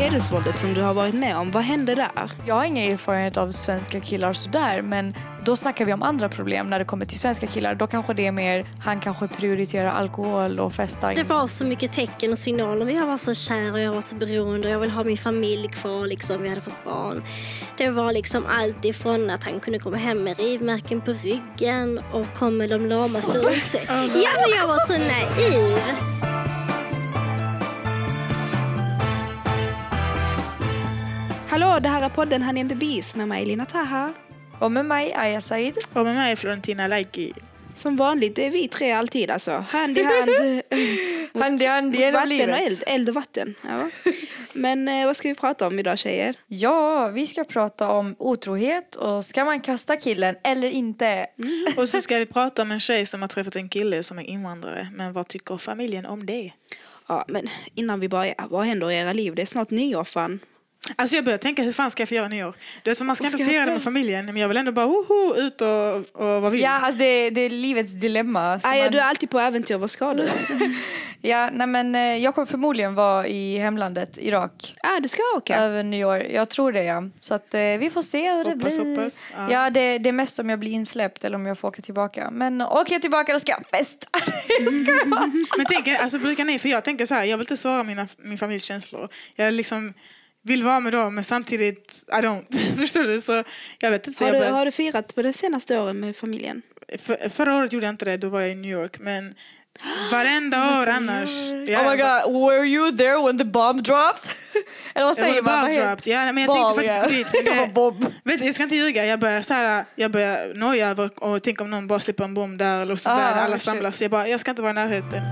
Hedersvåldet som du har varit med om, vad hände där? Jag har inga erfarenhet av svenska killar sådär men då snackar vi om andra problem när det kommer till svenska killar. Då kanske det är mer, han kanske prioriterar alkohol och festar. Det var så mycket tecken och signaler. Jag var så kär och jag var så beroende och jag vill ha min familj kvar. Liksom. Vi hade fått barn. Det var liksom allt ifrån att han kunde komma hem med rivmärken på ryggen och kom med de lamaste ursäkter. Ja, men jag var så naiv. Hallå, det här är podden Han är inte bis med mig Lina Taha. Och med mig Aya Said. Och med mig Florentina Laiki. Som vanligt är vi tre alltid alltså. Hand i hand. mot, Hand i hand mot genom vatten livet. och eld. Eld och vatten. Ja. Men eh, vad ska vi prata om idag tjejer? Ja, vi ska prata om otrohet och ska man kasta killen eller inte? Och så ska vi prata om en tjej som har träffat en kille som är invandrare. Men vad tycker familjen om det? Ja, men innan vi börjar, vad händer i era liv? Det är snart nyår fan. Alltså jag börjar tänka, hur fan ska jag få göra nyår? Du vet, för man ska inte ska jag fira det med familjen, men jag vill ändå bara woho, ut och, och vara vild. Ja, alltså det, det är livets dilemma. Ska Aja, man- du är alltid på äventyr, vad ska du? Ja, nej men eh, jag kommer förmodligen vara i hemlandet, Irak. ah, du ska åka? Över nyår, jag tror det ja. Så att eh, vi får se hur det Hoppas, blir. hoppas. Ja. Ja, det, det är mest om jag blir insläppt eller om jag får åka tillbaka. Men åker jag tillbaka då ska jag festa. ska jag. Men tänk, alltså brukar ni, för jag tänker så här, jag vill inte svara mina, min familjs känslor. Jag liksom vill vara med dem men samtidigt, I don't. Förstår du? Så jag vet inte. Har jag du, har du firat på de senaste åren med familjen? för, förra året gjorde jag inte det, då var jag i New York. Men varenda år annars. Ja, Oh my god, were you there when the bomb dropped? eller vad Jag säger man? Bomb dropped. Ja, men jag tänkte faktiskt gå dit. Men Det var det, bomb. vet du, jag ska inte ljuga. Jag börjar, så här, jag börjar noja över och tänka om någon bara slipper en bomb där eller så Ah, där alla shit. samlas. Jag, bara, jag ska inte vara i närheten.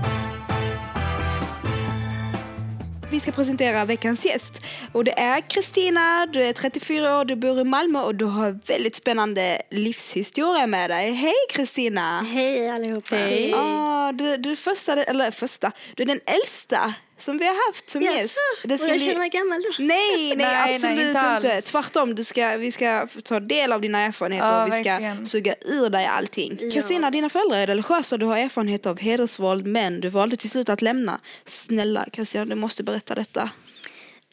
Vi ska presentera veckans gäst. Och det är Kristina, du är 34 år, du bor i Malmö och du har väldigt spännande livshistoria med dig. Hej Kristina! Hej allihopa. Hej. Ah, du, du är första, eller första, du är den äldsta som vi har haft som Jaså? gäst. Det ska jag känna mig gammal då? Nej, nej, Nej, nej, absolut inte inte. alls. Tvärtom, du ska, vi ska ta del av dina erfarenheter Ja, och vi ska verkligen. suga ur dig allting. Ja. Kristina, dina föräldrar är religiösa, du har erfarenhet av hedersvåld men du valde till slut att lämna. Snälla Kristina, du måste berätta detta.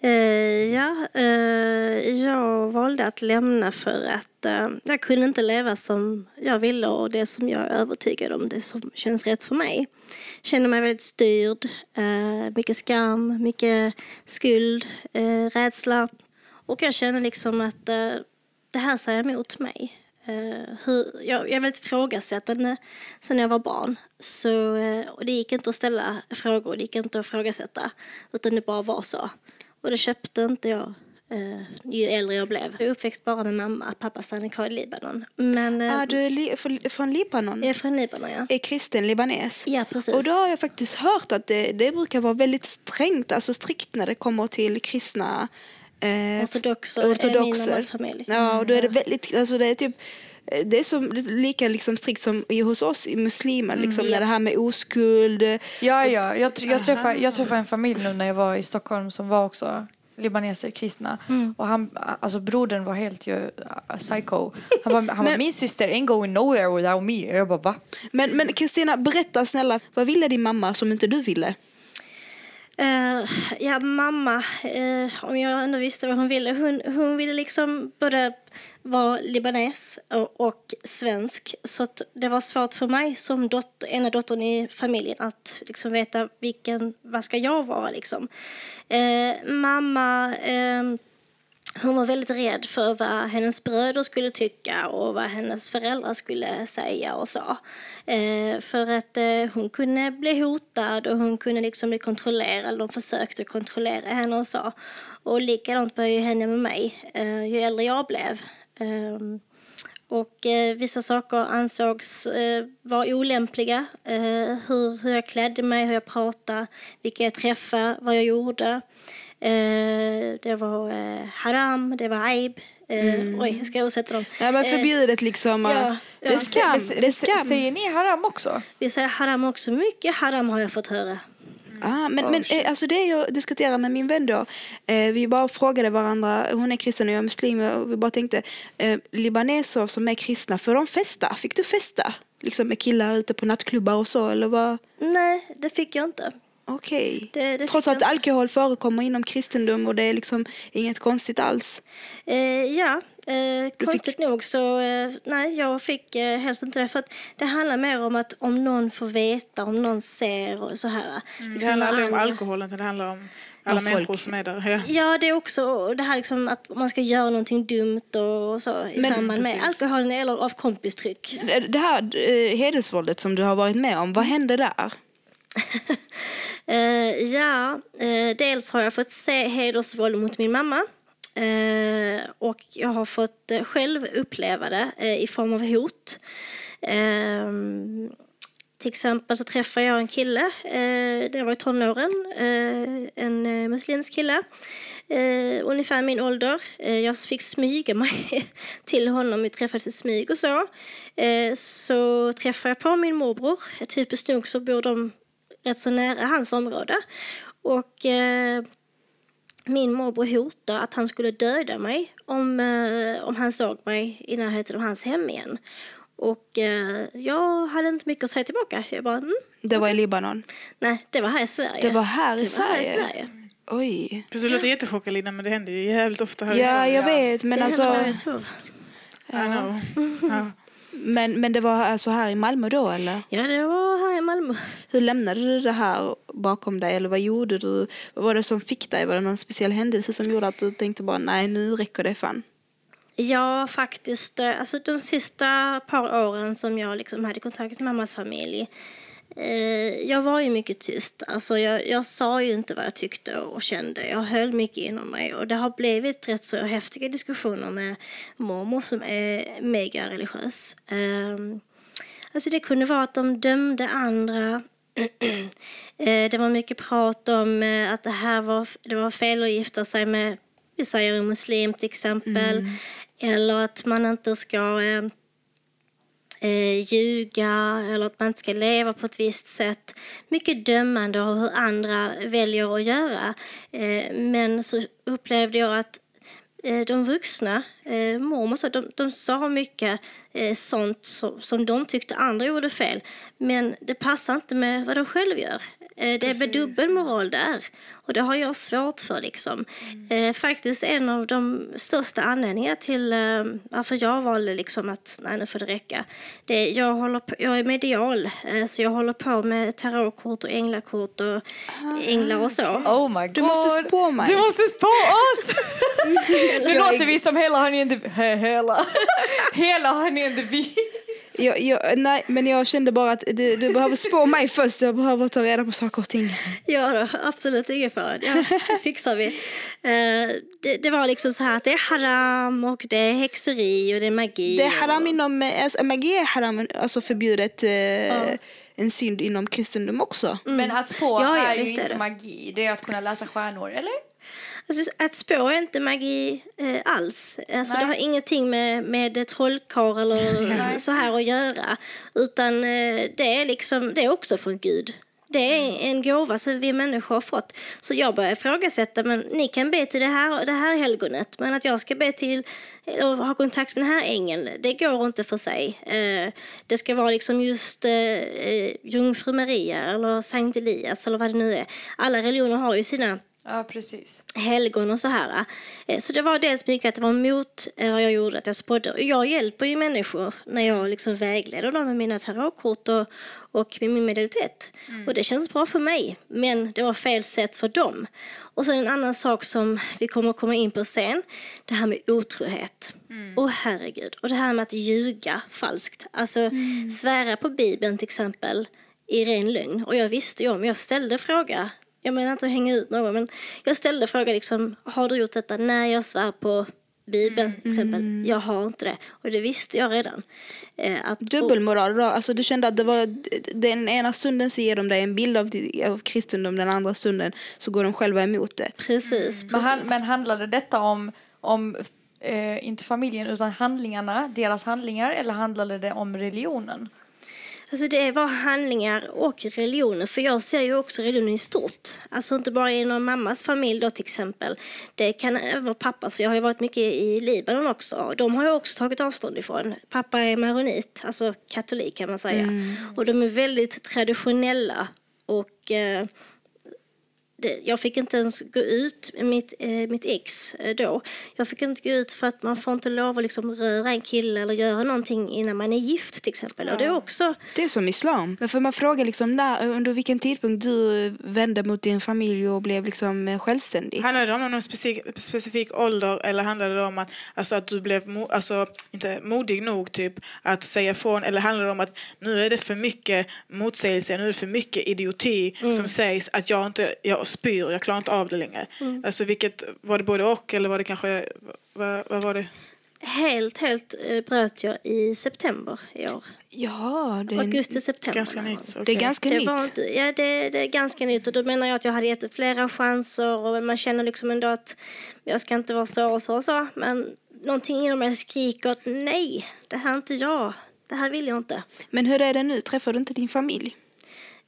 Eh, ja, eh, jag valde att lämna för att eh, jag kunde inte leva som jag ville och det som jag är övertygad om, det som känns rätt för mig. Jag Kände mig väldigt styrd, eh, mycket skam, mycket skuld, eh, rädsla. Och jag kände liksom att eh, det här säger emot mig. Eh, hur, jag, jag är väldigt ifrågasättande sen jag var barn. Så, eh, och det gick inte att ställa frågor, det gick inte att ifrågasätta. Utan det bara var så. Och det köpte inte jag eh, ju äldre jag blev. Jag är uppväxt bara med mamma, pappa stannade kvar i Libanon. Men eh, Ah, du är li- från, Libanon? jag är från Libanon ja. Är kristen libanes? Ja precis. Och då har jag faktiskt hört att det, det brukar vara väldigt strängt, alltså strikt när det kommer till kristna eh, Ortodoxer är min ortodoxer. mammas familj. Ja, och då är det väldigt, alltså det är typ det är som, lika liksom strikt som hos oss i muslimer, liksom, när det här med oskuld. Ja, ja. Jag, tr- jag, träffade, jag träffade en familj nu när jag var i Stockholm som var också libaneser, kristna. Och han, alltså brodern var helt ju uh, psycho. Han bara, han bara min syster ain't going nowhere without me. Jag bara va? Men men Kristina, berätta snälla, vad ville din mamma som inte du ville? Eh, ja, mamma, eh, om jag ändå visste vad hon ville. Hon, hon ville liksom både var libanes och, svensk. Så att det var svårt för mig som dotter, ena dottern i familjen att liksom veta vilken, vad ska jag vara liksom. Eh, mamma eh, hon var väldigt rädd för vad hennes bröder skulle tycka och vad hennes föräldrar skulle säga och så. Eh, för att eh, hon kunde bli hotad och hon kunde liksom bli kontrollerad. De försökte kontrollera henne och så. Och likadant var ju henne med mig, eh, ju äldre jag blev. Ehm, Och eh, vissa saker ansågs eh, vara olämpliga. Eh, hur, hur jag klädde mig, hur jag pratade, vilka jag träffade, vad jag gjorde. Det var haram, det var aib. Eh, Oj, jag ska översätta dem. Ja, men förbjudet liksom. ja. det är skam. Det är skam. Säger ni haram också? Vi säger haram också. Mycket haram har jag fått höra. Ah, men men eh, alltså det jag diskuterade med min vän då, eh, vi bara frågade varandra, hon är kristen och jag är muslim, och vi bara tänkte, eh, libaneser som är kristna, får de festa? Fick du festa? Liksom med killar ute på nattklubbar och så, eller vad? Nej, det fick jag inte. Okej. Det- det Trots att alkohol förekommer inom kristendom och det är liksom inget konstigt alls. Eh, ja, eh, konstigt nog så eh, nej, jag fick eh, helst inte det. För att det handlar mer om att om någon får veta, om någon ser och så här. Det Liksom handlar aldrig om alkoholen, det handlar om alla folk. människor som är där. Ja. Ja, det är också det här liksom att man ska göra någonting dumt och så i Men- samband med precis. alkoholen eller av kompistryck. Det det här eh, hedersvåldet som du har varit med om, vad hände där? Eh, ja, eh, dels har jag fått se hedersvåld mot min mamma. Eh, och jag har fått eh, själv uppleva det eh, i form av hot. Eh, till exempel så träffade jag en kille, eh, det var i tonåren, eh, en eh, muslimsk kille. Eh, ungefär min ålder. Eh, jag fick smyga mig till honom, vi träffades i smyg och så. Eh, så träffade jag på min morbror. Typiskt nog så bor de rätt så nära hans område. Och eh, min morbror hotade att han skulle döda mig om, eh, om han såg mig i närheten av hans hem igen. Och eh, jag hade inte mycket att säga tillbaka. Jag bara, mm, Det var i Libanon. nej, det var här i Sverige. Det var här i Det var här i Sverige? Sverige. Oj. Fast du låter jättechockad Lina, men det händer ju jävligt ofta här i Ja, Sverige. jag vet, men det alltså... händer vad jag tror. I know. Ja. Men, men det var alltså här i Malmö då, eller? Ja, det var här i Malmö. Hur lämnade du det här bakom dig? Eller vad gjorde du? Vad var det som fick dig? Var det någon speciell händelse som gjorde att du tänkte bara nej, nu räcker det fan? Ja, faktiskt. Alltså de sista par åren som jag liksom hade kontakt med mammas familj. Eh, jag var ju mycket tyst. Alltså jag, jag sa ju inte vad jag tyckte och kände. Jag höll mycket inom mig. Och det har blivit rätt så häftiga diskussioner med mormor som är mega religiös. Eh, alltså det kunde vara att de dömde andra. Eh, det var mycket prat om eh, att det här var, det var fel att gifta sig med vi säger muslim till exempel. Eller att man inte ska eh, ljuga eller att man inte ska leva på ett visst sätt. Mycket dömande av hur andra väljer att göra. Eh, men så upplevde jag att eh, de vuxna, eh, mormor så, de, de sa mycket eh, sånt som, som de tyckte andra gjorde fel. Men det passar inte med vad de själva gör. Eh, det är dubbelmoral där. Och det har jag svårt för. Liksom. Eh, faktiskt en av de största anledningarna till eh, varför jag valde liksom att nej, nu får det räcka. Det, är- jag, håller på, jag är medial, eh, så jag håller på med tarotkort och änglakort och änglar och så. Oh my god. Du måste spå mig. Du måste spå oss! nu låter vi som hela and the... he- Hela. and the Bee. Jag, jag, nej, men jag kände bara att du, du behöver spå mig först. Jag behöver ta reda på saker och ting. Ja, då, absolut ingen fara. Ja, det fixar vi. Eh, det, det var liksom så här att det är haram och det är häxeri och det är magi. Det är haram och, inom, eh, alltså, magi är haram, alltså förbjudet, eh, en synd inom kristendom också. Men att spå Ja, ja, är ju inte det. magi. Det är att kunna läsa stjärnor, eller? Alltså, att spå är inte magi eh, alls. Alltså, Nej. det har ingenting med, med trollkarl eller så här att göra. Utan eh, det är liksom, det är också från Gud. Det är en gåva som vi människor har fått. Så jag börjar ifrågasätta, men ni kan be till det här, det här helgonet. Men att jag ska be till och ha kontakt med den här ängeln, det går inte för sig. Eh, det ska vara liksom just eh, eh, Jungfru Maria eller Sankt Elias eller vad det nu är. Alla religioner har ju sina Ja, precis. helgon och så här. Eh, Så det var dels mycket att det var emot eh, vad jag gjorde, att jag spådde. Och jag hjälper ju människor när jag liksom vägleder dem med mina tarotkort och, och med min medialitet. Och det känns bra för mig, men det var fel sätt för dem. Och sen en annan sak som vi kommer att komma in på sen, det här med otrohet. Åh herregud. Och det här med att ljuga falskt. Alltså svära på Bibeln till exempel i ren lögn. Och jag visste ju om, jag ställde fråga jag menar inte att hänga ut någon, men jag ställde frågan liksom, har du gjort detta? när jag svär på Bibeln till exempel. Jag har inte det. Och det visste jag redan. Eh, att, Dubbelmoral då? Alltså du kände att det var den ena stunden så ger de dig en bild av, av kristendom, den andra stunden så går de själva emot det. Precis, precis. Men, han, men handlade detta om, om eh, inte familjen utan handlingarna, deras handlingar eller handlade det om religionen? Alltså det var handlingar och religioner, för jag ser ju också religionen i stort. Alltså inte bara inom mammas familj då till exempel. Det kan även vara pappas, för jag har ju varit mycket i Libanon också. De har jag också tagit avstånd ifrån. Pappa är maronit, alltså katolik kan man säga. Mm. Och de är väldigt traditionella och eh, det, jag fick inte ens gå ut, mitt, eh, mitt ex eh, då. Jag fick inte gå ut för att man får inte lov att liksom röra en kille eller göra någonting innan man är gift till exempel. Ja. Och det, är också... det är som islam. Men får man fråga liksom när, under vilken tidpunkt du vände mot din familj och blev liksom eh, självständig? Handlade det om någon specifik, specifik ålder eller handlade det om att, alltså, att du blev mo, alltså, inte modig nog typ, att säga ifrån? Eller handlade det om att nu är det för mycket motsägelse, nu är det för mycket idioti mm. som sägs att jag inte jag spyr, jag klarar inte av det längre. Mm. Alltså vilket, var det både och eller var det kanske, vad, vad var det? Helt, helt eh, bröt jag i september i år. Ja, det är Augusti, september. Ganska nytt. Okay. Det är ganska det nytt. Inte, ja, det, det, är ganska nytt och då menar jag att jag hade gett flera chanser och man känner liksom ändå att jag ska inte vara så och så och så. Men någonting inom mig skriker att nej, det här är inte jag. Det här vill jag inte. Men hur är det nu? Träffar du inte din familj?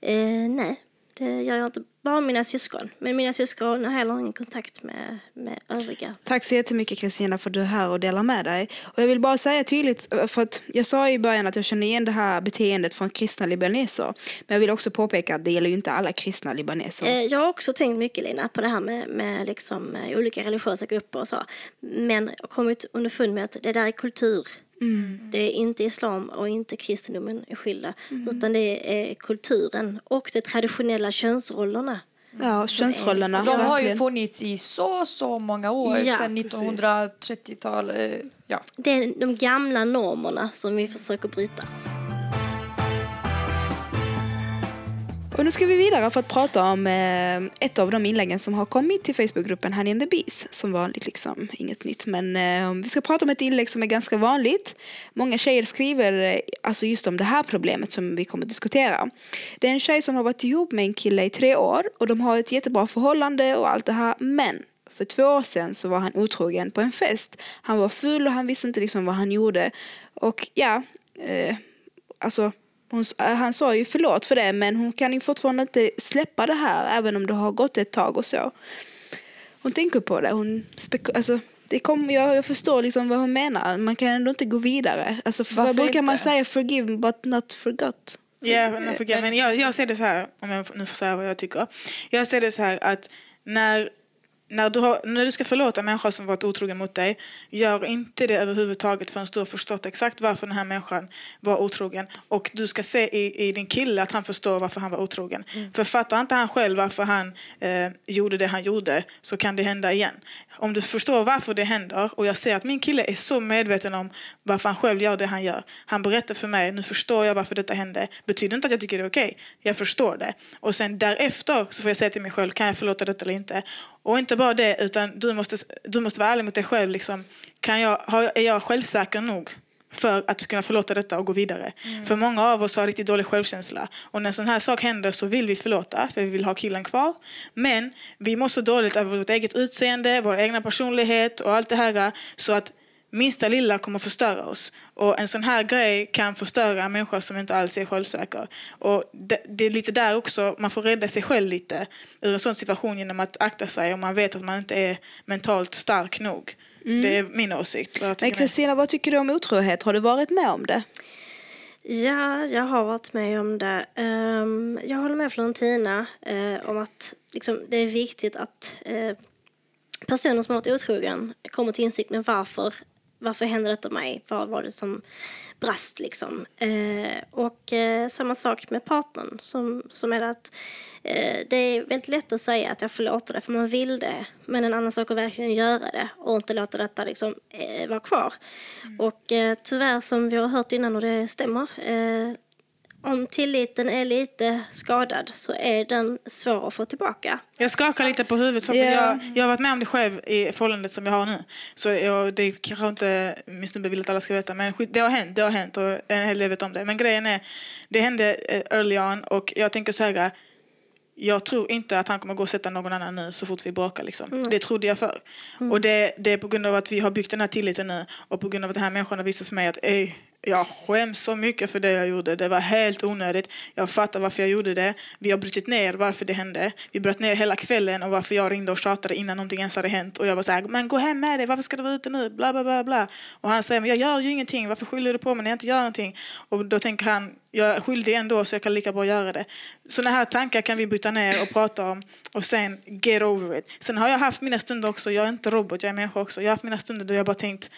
Eh, nej, det gör jag inte. Bara mina syskon. Men mina syskon har heller ingen kontakt med, med övriga. Tack så jättemycket Kristina för att du är här och delar med dig. Och jag vill bara säga tydligt, för att jag sa i början att jag känner igen det här beteendet från kristna libaneser. Men jag vill också påpeka att det gäller ju inte alla kristna libaneser. Eh, jag har också tänkt mycket Lina på det här med, med liksom, eh, olika religiösa grupper och så. Men jag har kommit underfund med att det där är kultur. Mm. Det är inte islam och inte kristendomen är skilda. Mm. Utan det är kulturen och de traditionella könsrollerna. Ja, könsrollerna. De har ju funnits i så, så många år, ja, sedan 1930-tal. Ja. Det är de gamla normerna som vi försöker bryta. Och nu ska vi vidare för att prata om eh, ett av de inläggen som har kommit till Facebookgruppen Honey and the Bees. Som vanligt liksom, inget nytt. Men eh, vi ska prata om ett inlägg som är ganska vanligt. Många tjejer skriver eh, alltså just om det här problemet som vi kommer att diskutera. Det är en tjej som har varit ihop med en kille i tre år och de har ett jättebra förhållande och allt det här. Men för två år sedan så var han otrogen på en fest. Han var full och han visste inte liksom vad han gjorde. Och ja, eh, alltså hon, äh, han sa ju förlåt för det men hon kan ju fortfarande inte släppa det här även om det har gått ett tag och så. Hon tänker på det. Hon alltså, det kom, jag, jag förstår liksom vad hon menar. Man kan ändå inte gå vidare. Alltså, för, vad brukar inte? man säga? Forgive but not forgot. Yeah, men jag, jag ser det så här, om jag nu får säga vad jag tycker. Jag ser det så här att när när du, har, när du ska förlåta en människa som varit otrogen mot dig, gör inte det överhuvudtaget förrän du har förstått exakt varför den här människan var otrogen. Och du ska se i, i din kille att han förstår varför han var otrogen. Mm. För fattar inte han själv varför han eh, gjorde det han gjorde så kan det hända igen om du förstår varför det händer och jag ser att min kille är så medveten om varför han själv gör det han gör. Han berättar för mig, nu förstår jag varför detta hände. Betyder inte att jag tycker det är okej. Okay. Jag förstår det. Och sen därefter så får jag säga till mig själv, kan jag förlåta detta eller inte? Och inte bara det, utan du måste, du måste vara ärlig mot dig själv. Liksom. Kan jag, är jag självsäker nog för att kunna förlåta detta och gå vidare. Mm. För många av oss har riktigt dålig självkänsla. Och när en sån här sak händer så vill vi förlåta, för vi vill ha killen kvar. Men vi mår så dåligt över vårt eget utseende, vår egna personlighet och allt det här så att minsta lilla kommer förstöra oss. Och en sån här grej kan förstöra en människa som inte alls är självsäker. Och det, det, är lite där också, man får rädda sig själv lite ur en sån situation genom att akta sig om man vet att man inte är mentalt stark nog. Mm. Det är min åsikt. Men Kristina, vad tycker du om otrohet? Har du varit med om det? Ja, jag har varit med om det. Um, jag håller med Florentina uh, om att liksom, det är viktigt att uh, personer som har varit otrogen kommer till insikten varför varför hände detta mig? Vad var det som brast liksom? Eh, och eh, samma sak med partnern som, som är att eh, det är väldigt lätt att säga att jag förlåter det för man vill det. Men en annan sak att verkligen göra det och inte låta detta liksom eh, vara kvar. Mm. Och eh, tyvärr som vi har hört innan och det stämmer eh, om tilliten är lite skadad så är den svår att få tillbaka. Jag skakar lite på huvudet. Så Ja. jag, jag har varit med om det själv i förhållandet som jag har nu. Så jag, det kanske inte min snubbe vill att alla ska veta. Men det har hänt, det har hänt och en hel del vet om det. Men grejen är, det hände eh, early on och jag tänker säga jag tror inte att han kommer gå och sätta någon annan nu så fort vi bråkar. Liksom. Det trodde jag för. Och det, det är på grund av att vi har byggt den här tilliten nu och på grund av att den här människan har visat för mig att jag skäms så mycket för det jag gjorde. Det var helt onödigt. Jag fattar varför jag gjorde det. Vi har brutit ner varför det hände. Vi bröt ner hela kvällen och varför jag ringde och tjatade innan någonting ens hade hänt. Och jag var så här, men gå hem med dig, varför ska du vara ute nu? Bla, bla, bla, bla. Och han säger, men jag gör ju ingenting, varför skyller du på mig när jag inte gör någonting? Och då tänker han, jag är skyldig ändå så jag kan lika bra göra det. Sådana här tankar kan vi bryta ner och prata om och sen get over it. Sen har jag haft mina stunder också, jag är inte robot, jag är människa också. Jag har haft mina stunder där jag bara tänkt,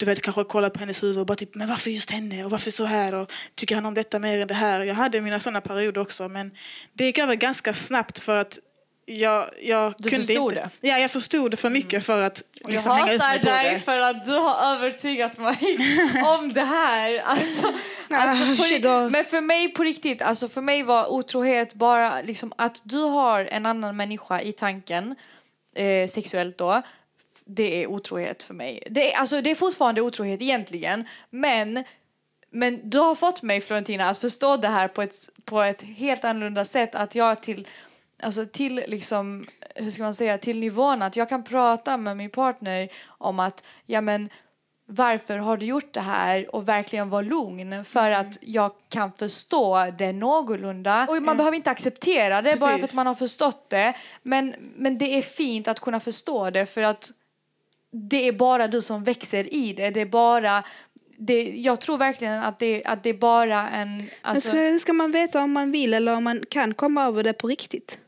du vet kanske kollat på hennes huvud och bara typ, men varför just henne och varför så här och tycker han om detta mer än det här? Jag hade mina sådana perioder också men det gick över ganska snabbt för att jag, jag Du kunde förstod inte. det? Ja, jag förstod det för mycket för att Jag liksom, hänga upp hatar mig på dig det. för att du har övertygat mig om det här. Alltså, alltså på shit, riktigt. då- Men för mig på riktigt, alltså för mig var otrohet bara liksom att du har en annan människa i tanken, eh, sexuellt då, det är otrohet för mig. Det är, alltså, det är fortfarande otrohet egentligen, men men du har fått mig, Florentina, att förstå det här på ett, på ett helt annorlunda sätt. Att jag till, alltså till liksom, hur ska man säga, till nivån att jag kan prata med min partner om att, ja men varför har du gjort det här och verkligen vara lugn för att jag kan förstå det någorlunda. Och man behöver inte acceptera det bara för Precis. att man har förstått det. Men, men det är fint att kunna förstå det för att det är bara du som växer i det. Det är bara... Det, jag tror verkligen att det, att det är bara en... Men Alltså, ska, hur ska man veta om man vill eller om man kan komma över det på riktigt?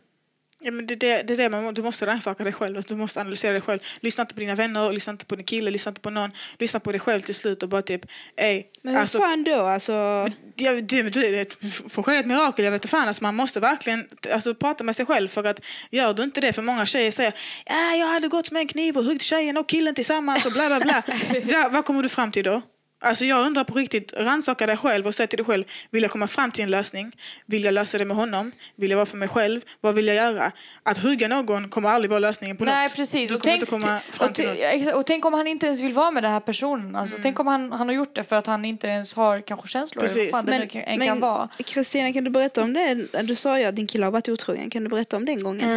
Ja, men det, det, det är det man, du måste rannsaka dig själv, alltså, du måste analysera dig själv. Lyssna inte på dina vänner, lyssna inte på din kille, lyssna inte på någon. Lyssna på dig själv till slut och bara typ, ey, Men hur alltså, fan då? Alltså, Ja, det, det, det får ske ett mirakel, jag vet inte fan. Alltså, man måste verkligen alltså, prata med sig själv. För att gör du inte det, för många tjejer säger ja, jag hade gått med en kniv och huggit tjejen och killen tillsammans och bla bla bla. ja, vad kommer du fram till då? Alltså jag undrar på riktigt, rannsaka dig själv och säg till dig själv, vill jag komma fram till en lösning? Vill jag lösa det med honom? Vill jag vara för mig själv? Vad vill jag göra? Att hugga någon kommer aldrig vara lösningen på Nej något. precis. Du Och kommer tänk, inte komma fram och, till något. och tänk om han inte ens vill vara med den här personen. Alltså, Mm. Tänk om han, han har gjort det för att han inte ens har kanske känslor. eller Precis. Vad fan det nu kan, än kan vara. Kristina, kan du berätta om det? Du sa ju att din kille har varit otrogen. Kan du berätta om den gången?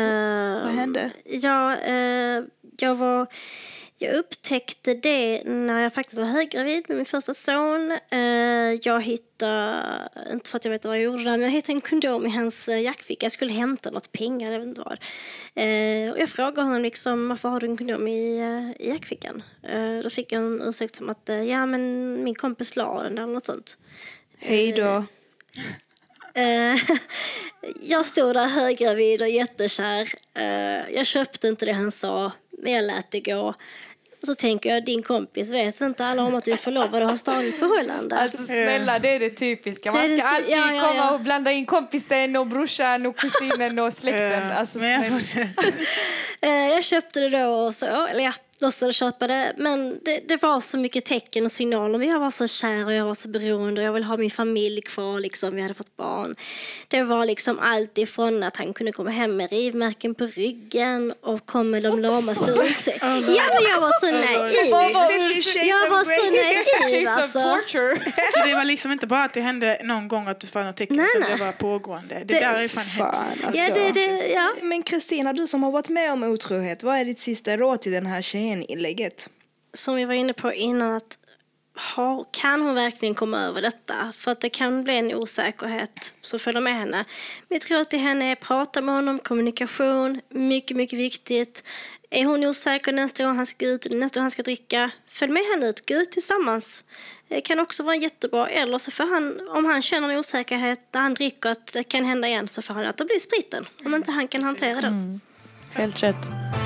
Vad hände? Ja, eh, jag var... Jag upptäckte det när jag faktiskt var höggravid med min första son. Eh, jag hittade, inte för att jag vet vad jag gjorde där, men jag hittade en kondom i hans eh, jackficka. Jag skulle hämta något pengar, jag vet inte vad. Eh, och jag frågade honom liksom, varför har du en kondom i, i jackfickan? Då fick jag en ursäkt som att, ja men min kompis la den där eller något sånt. Hej då. Jag stod där höggravid och jättekär. Jag köpte inte det han sa, men jag lät det gå. Och så tänker jag, din kompis vet inte alla om att du är förlovad och har stadigt förhållande. Alltså snälla, det är det typiska. Man ska alltid ja, ja, komma ja. och blanda in kompisen och brorsan och kusinen och släkten. Alltså, Men jag snälla. fortsätter. Eh, jag köpte det då och så, eller ja, låtsades köpa det. Men det, det var så mycket tecken och signaler. Men jag var så kär och jag var så beroende och jag ville ha min familj kvar liksom. Vi hade fått barn. Det var liksom allt ifrån att han kunde komma hem med rivmärken på ryggen och kom med de lamaste. Ja, men jag var så naiv. Jag var så naiv alltså. torture. Så det var liksom inte bara att det hände någon gång att du fann något tecken, Nej, utan nej. det var pågående. Det, Det- där är fan, Fan, hemskt. Alltså. alltså. Ja, det, det, ja. Men Kristina, du som har varit med om otrohet, vad är ditt sista råd till den här tjejen i inlägget? som vi var inne på innan, att ha, kan hon verkligen komma över detta? För att det kan bli en osäkerhet som följer med henne. Mitt råd till henne är prata med honom, kommunikation, mycket, mycket viktigt. Är hon osäker nästa gång han ska ut, nästa gång han ska dricka, följ med henne ut, gå ut tillsammans. Det kan också vara jättebra. Eller så får han, om han känner en osäkerhet när han dricker att det kan hända igen, så får han låta bli spriten. Om inte han kan hantera den. Helt rätt.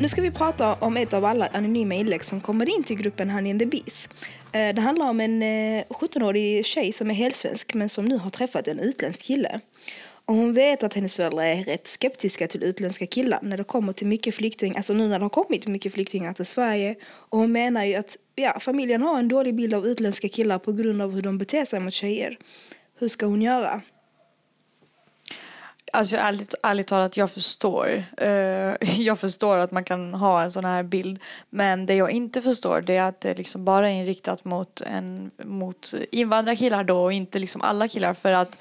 Nu ska vi prata om ett av alla anonyma inlägg som kommer in till gruppen Honey in the Bees. Eh, det handlar om en eh, 17-årig tjej som är helsvensk men som nu har träffat en utländsk kille. Och hon vet att hennes föräldrar är rätt skeptiska till utländska killar när det kommer till mycket flyktingar, alltså nu när det har kommit mycket flyktingar till Sverige. Och hon menar ju att ja, familjen har en dålig bild av utländska killar på grund av hur de beter sig mot tjejer. Hur ska hon göra? Alltså ärligt, ärligt talat, jag förstår. Uh, jag förstår att man kan ha en sån här bild. Men det jag inte förstår det är att det liksom bara är inriktat mot, en, mot invandrarkillar då och inte liksom alla killar. För att,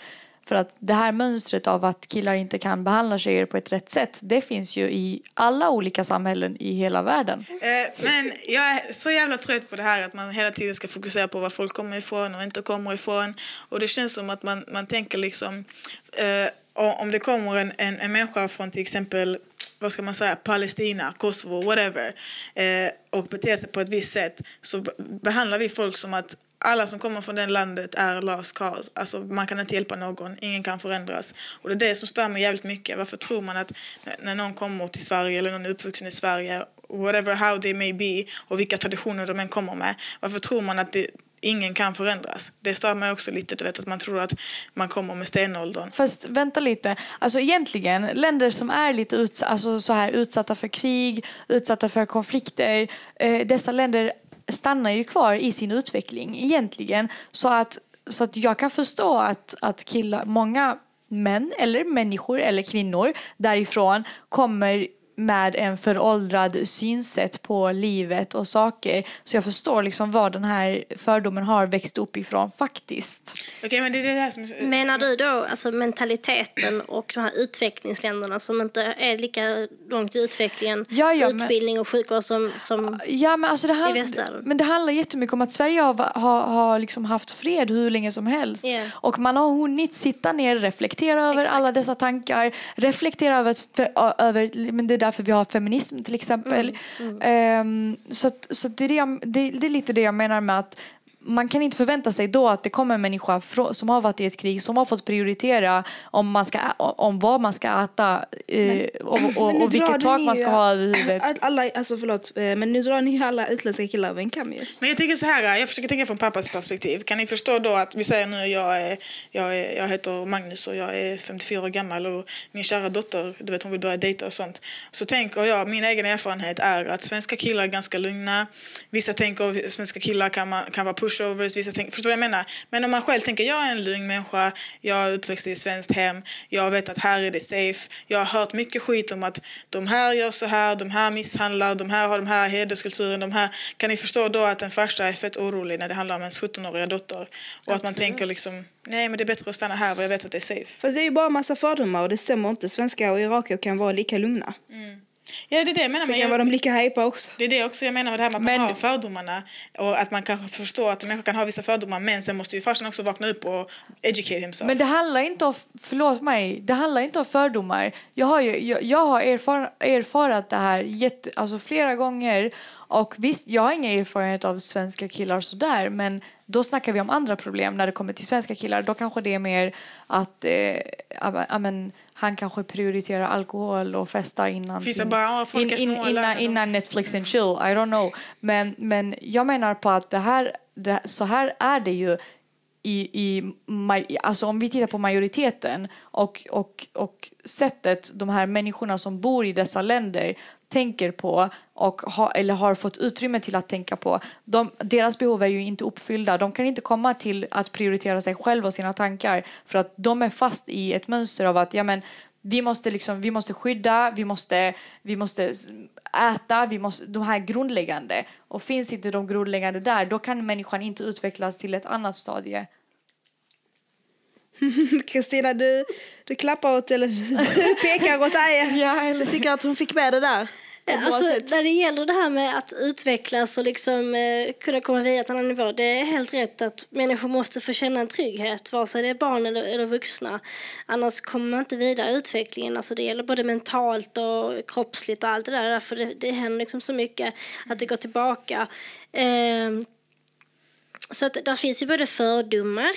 för att det här mönstret av att killar inte kan behandla tjejer på ett rätt sätt det finns ju i alla olika samhällen i hela världen. Eh, men jag är så jävla trött på det här att man hela tiden ska fokusera på var folk kommer ifrån och inte kommer ifrån. Och det känns som att man, man tänker liksom eh, om det kommer en, en, en människa från till exempel vad ska man säga, Palestina, Kosovo, whatever eh, och beter sig på ett visst sätt så behandlar vi folk som att alla som kommer från det landet är last cause. Alltså man kan inte hjälpa någon, ingen kan förändras. Och det är det som stör mig jävligt mycket. Varför tror man att när någon kommer till Sverige eller någon är uppvuxen i Sverige, whatever how they may be och vilka traditioner de än kommer med, varför tror man att det, ingen kan förändras. Det stör mig också lite, du vet att man tror att man kommer med stenåldern. Fast vänta lite, alltså egentligen länder som är lite uts alltså, så här, utsatta för krig, utsatta för konflikter, eh, dessa länder stannar ju kvar i sin utveckling egentligen. Så att, så att jag kan förstå att, att killar, många män eller människor eller kvinnor därifrån kommer med en föråldrad synsätt på livet och saker. Så jag förstår liksom var den här fördomen har växt upp ifrån faktiskt. Okay, men det är det här som... Menar du då alltså mentaliteten och de här utvecklingsländerna som inte är lika långt i utvecklingen, ja, ja, utbildning men... och sjukvård som, som ja, men alltså det hand... i västvärlden? Men det handlar jättemycket om att Sverige har, har, har liksom haft fred hur länge som helst. Yeah. Och man har hunnit sitta ner, reflektera över Exakt. alla dessa tankar, reflektera över, för, över men det därför vi har feminism till exempel. Mm, mm. Um, så så det, är det, det, det, är lite det jag menar med att man kan inte förvänta sig då att det kommer en människa som har varit i ett krig som har fått prioritera om, man ska, om vad man ska äta eh, men, och, och, och vilket tak man ska ha över huvudet. Alla, alltså förlåt, eh, men nu drar ni alla utländska killar över en kam Men jag tänker så här, jag försöker tänka från pappas perspektiv. Kan ni förstå då att vi säger nu jag, är, jag, är, jag heter Magnus och jag är 54 år gammal och min kära dotter, du vet hon vill börja dejta och sånt. Så tänker jag, min egen erfarenhet är att svenska killar är ganska lugna. Vissa tänker att svenska killar kan, man, kan vara push pushovers, vissa tänker, förstår du vad jag menar? Men om man själv tänker, jag är en lugn människa, jag är uppväxt i ett svenskt hem, jag vet att här är det safe. Jag har hört mycket skit om att de här gör så här, de här misshandlar, de här har de här hederskulturen, de här. Kan ni förstå då att en farsa är fett orolig när det handlar om ens 17-åriga dotter? Och Absolut. att man tänker liksom, nej men det är bättre att stanna här och jag vet att det är safe. Fast det är ju bara massa fördomar och det stämmer inte. Svenskar och irakier kan vara lika lugna. Mm. Ja, det är det jag menar. Så men kan jag, de lika hypa också. Det är det också jag menar med det här med att men, man har fördomarna. Och att man kanske förstår att människor kan ha vissa fördomar men sen måste ju farsan också vakna upp och educate himself. Men det handlar inte om, förlåt mig, det handlar inte om fördomar. Jag har ju, jag, jag har erfar, erfarat det här jätte, alltså flera gånger och visst, jag har inga erfarenhet av svenska killar sådär men då snackar vi om andra problem när det kommer till svenska killar. Då kanske det är mer att, eh, amen, han kanske prioriterar alkohol och festar innan, sin, bara, in, in, innan, innan Netflix and chill. I don't know. Men, men jag menar på att det här, det, så här är det ju i, i, alltså om vi tittar på majoriteten och, och, och sättet de här människorna som bor i dessa länder tänker på och ha, eller har fått utrymme till att tänka på. De, deras behov är ju inte uppfyllda. De kan inte komma till att prioritera sig själva och sina tankar för att de är fast i ett mönster av att ja, men, vi, måste liksom, vi måste skydda, vi måste, vi måste äta, vi måste, de här grundläggande. Och finns inte de grundläggande där då kan människan inte utvecklas till ett annat stadie. Kristina, du, du klappar åt, eller du pekar åt Aja. ja, eller tycker att hon fick med det där. Alltså, när det gäller det här med att utvecklas och liksom, eh, kunna komma vidare till en annan nivå. Det är helt rätt att människor måste få känna en trygghet, vare sig det är barn eller, eller vuxna. Annars kommer man inte vidare i utvecklingen. Alltså, det gäller både mentalt och kroppsligt och allt det där. För det, det händer liksom så mycket att det går tillbaka. Eh, så att där finns ju både fördomar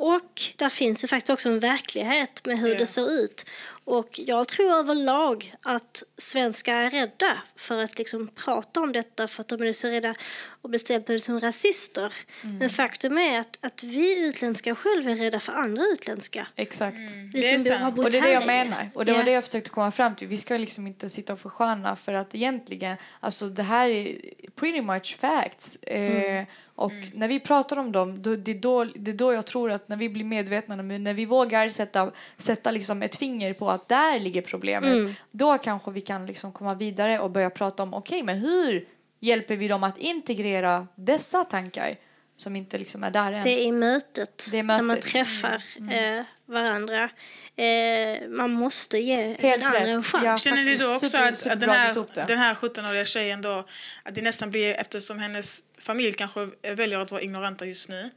och där finns ju faktiskt också en verklighet med hur yeah. det ser ut. Och jag tror överlag att svenskar är rädda för att liksom prata om detta för att de är så rädda och bestämda som rasister. Mm. Men faktum är att, att vi utländska själva är rädda för andra utländska. Exakt. Vi Det är som bor- har sant. Och det är det jag menar. Och det var Ja. det jag försökte komma fram till. Vi ska liksom inte sitta och försköna för att egentligen, alltså det här är pretty much facts. Eh, och när vi pratar om dem, då, det, är då, det är då jag tror att när vi blir medvetna, när vi, när vi vågar sätta, sätta liksom ett finger på att där ligger problemet, då kanske vi kan liksom komma vidare och börja prata om, okej men hur hjälper vi dem att integrera dessa tankar som inte liksom är där än? Det är mötet, Det är när man mötet. träffar eh, varandra. Eh, man måste ge Helt den andra en chans. Ja. Känner ni då också super- att, att den, här, den här 17-åriga tjejen då, att det nästan blir, eftersom hennes familj kanske väljer att vara ignoranta just nu,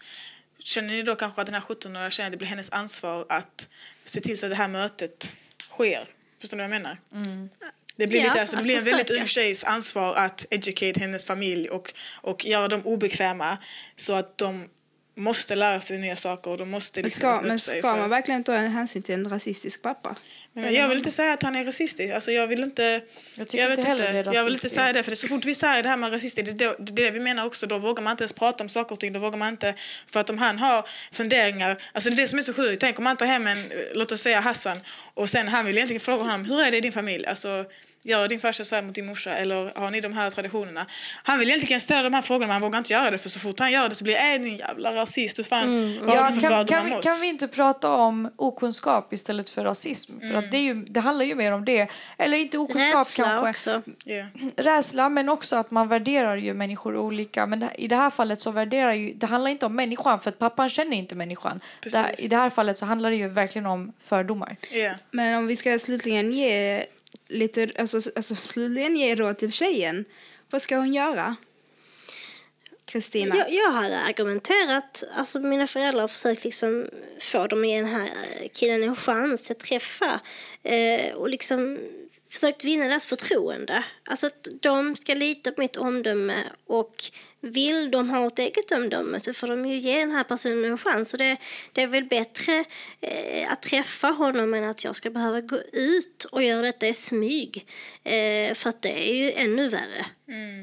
känner ni då kanske att den här 17-åriga tjejen, det blir hennes ansvar att se till så att det här mötet sker? Förstår ni vad jag menar? Det blir, Ja, lite, alltså, det blir en väldigt ung tjejs ansvar att educate hennes familj och, och göra dem obekväma så att de måste lära sig nya saker och de måste Men liksom ska, men ska för- man verkligen ta hänsyn till en rasistisk pappa? men jag vill inte säga att han är rasistisk. Alltså jag vill inte... Jag tycker vet inte heller det är Jag vill inte säga det. För det, så fort vi säger det här med rasistiskt, det det är det vi menar också. Då vågar man inte ens prata om saker och ting. Då vågar man inte... För att om han har funderingar... Alltså det är det som är så sjukt. Tänk om man tar hem en, låt oss säga Hassan, och sen han vill egentligen fråga honom, hur är det i din familj? Alltså, Gör din farsa så här mot din morsa eller har ni de här traditionerna? Han vill egentligen ställa de här frågorna men han vågar inte göra det för så fort han gör det så blir det din jävla rasist. Du fan, har Ja, kan, kan, vi, kan vi inte prata om okunskap istället för rasism? För att det, är ju, det handlar ju mer om det. Eller inte okunskap Rädsla kanske. också. Ja. Rädsla, men också att man värderar ju människor olika. Men det, i det här fallet så värderar ju... Det handlar inte om människan, för att pappan känner inte människan. Det. I det här fallet så handlar det ju verkligen om fördomar. Ja. Men om vi ska slutligen ge lite, alltså, alltså slutligen ge råd till tjejen. Vad ska hon göra? Kristina? Jag, jag hade argumenterat, alltså mina föräldrar har försökt liksom få dem ge den här eh, killen en chans till att träffa eh, och liksom försökt vinna deras förtroende. Alltså att de ska lita på mitt omdöme och vill de ha ett eget omdöme så får de ju ge den här personen en chans. Och det, det är väl bättre eh, att träffa honom än att jag ska behöva gå ut och göra detta i smyg. Eh, för att det är ju ännu värre.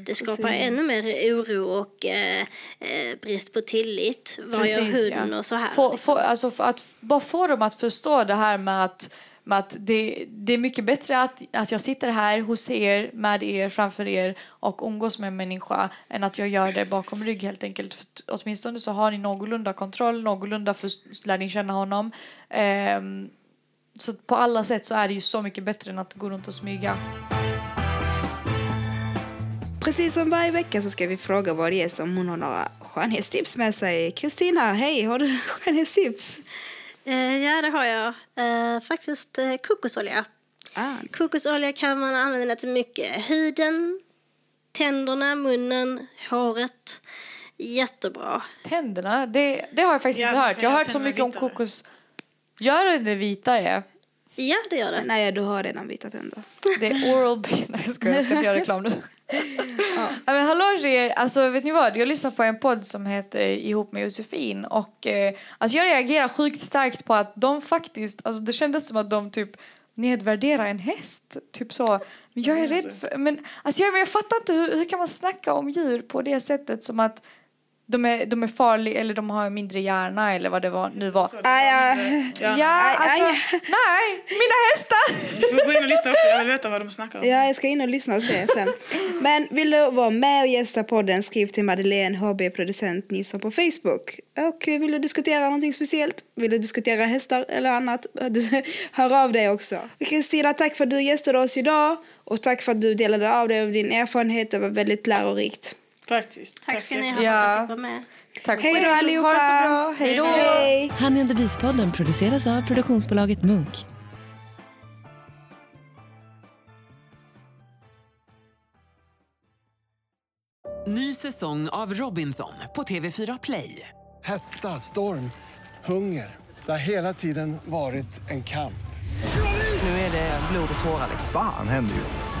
det skapar precis. ännu mer oro och eh, eh, brist på tillit. Vad gör hon och så här. Få, liksom. få, alltså att bara få dem att förstå det här med att, med att det, det är mycket bättre att, att jag sitter här hos er, med er, framför er och umgås med en människa än att jag gör det bakom rygg helt enkelt. För åtminstone så har ni någorlunda kontroll, någorlunda för, lär ni känna honom. Um, så på alla sätt så är det ju så mycket bättre än att gå runt och smyga. Precis som varje vecka så ska vi fråga vår gäst om hon har några skönhetstips med sig. Kristina, hej, har du skönhetstips? Eh, ja, det har jag. Eh, faktiskt eh, kokosolja. Ah, Kokosolja kan man använda till mycket. Huden, tänderna, munnen, håret. Jättebra. Tänderna, det, det har jag faktiskt Ja, inte hört. Jag har hört så mycket om kokos. Gör det vitare? Ja, det gör det. nej, du har redan vita tänder. Det är oral B. Nej, jag ska inte göra reklam nu. Ja. Men hallå tjejer, alltså vet ni vad? Jag lyssnar på en podd som heter Ihop med Josefin och eh, alltså jag reagerar sjukt starkt på att de faktiskt, alltså det kändes som att de typ nedvärderar en häst. Typ så. Men jag är rädd för, men alltså jag, men jag fattar inte hur, hur kan man snacka om djur på det sättet som att de är, de är farliga eller de har mindre hjärna eller vad det var, nu var. Ah, ja. Ja. Ja, Aj, alltså, aj. nej, mina hästar! Du får gå in och lyssna också, jag vill veta vad de snackar om. ja, jag ska in och lyssna och se sen. Men vill du vara med och gästa podden, skriv till Madeleine, HB Producent Nilsson på Facebook. Och vill du diskutera någonting speciellt, vill du diskutera hästar eller annat, du, hör av dig också. Kristina, tack för att du gästade oss idag och tack för att du delade av dig av din erfarenhet, det var väldigt lärorikt. Faktiskt. Tack ska så ni ha för att Ja. jag fick vara med. Tack Hej då allihopa! Ha det så bra, hej då! Hej! Han är Bevispodden produceras av produktionsbolaget Munk. Ny säsong av Robinson på TV4 Play. Hetta, storm, hunger. Det har hela tiden varit en kamp. Nu är det blod och tårar. Fan händer just nu.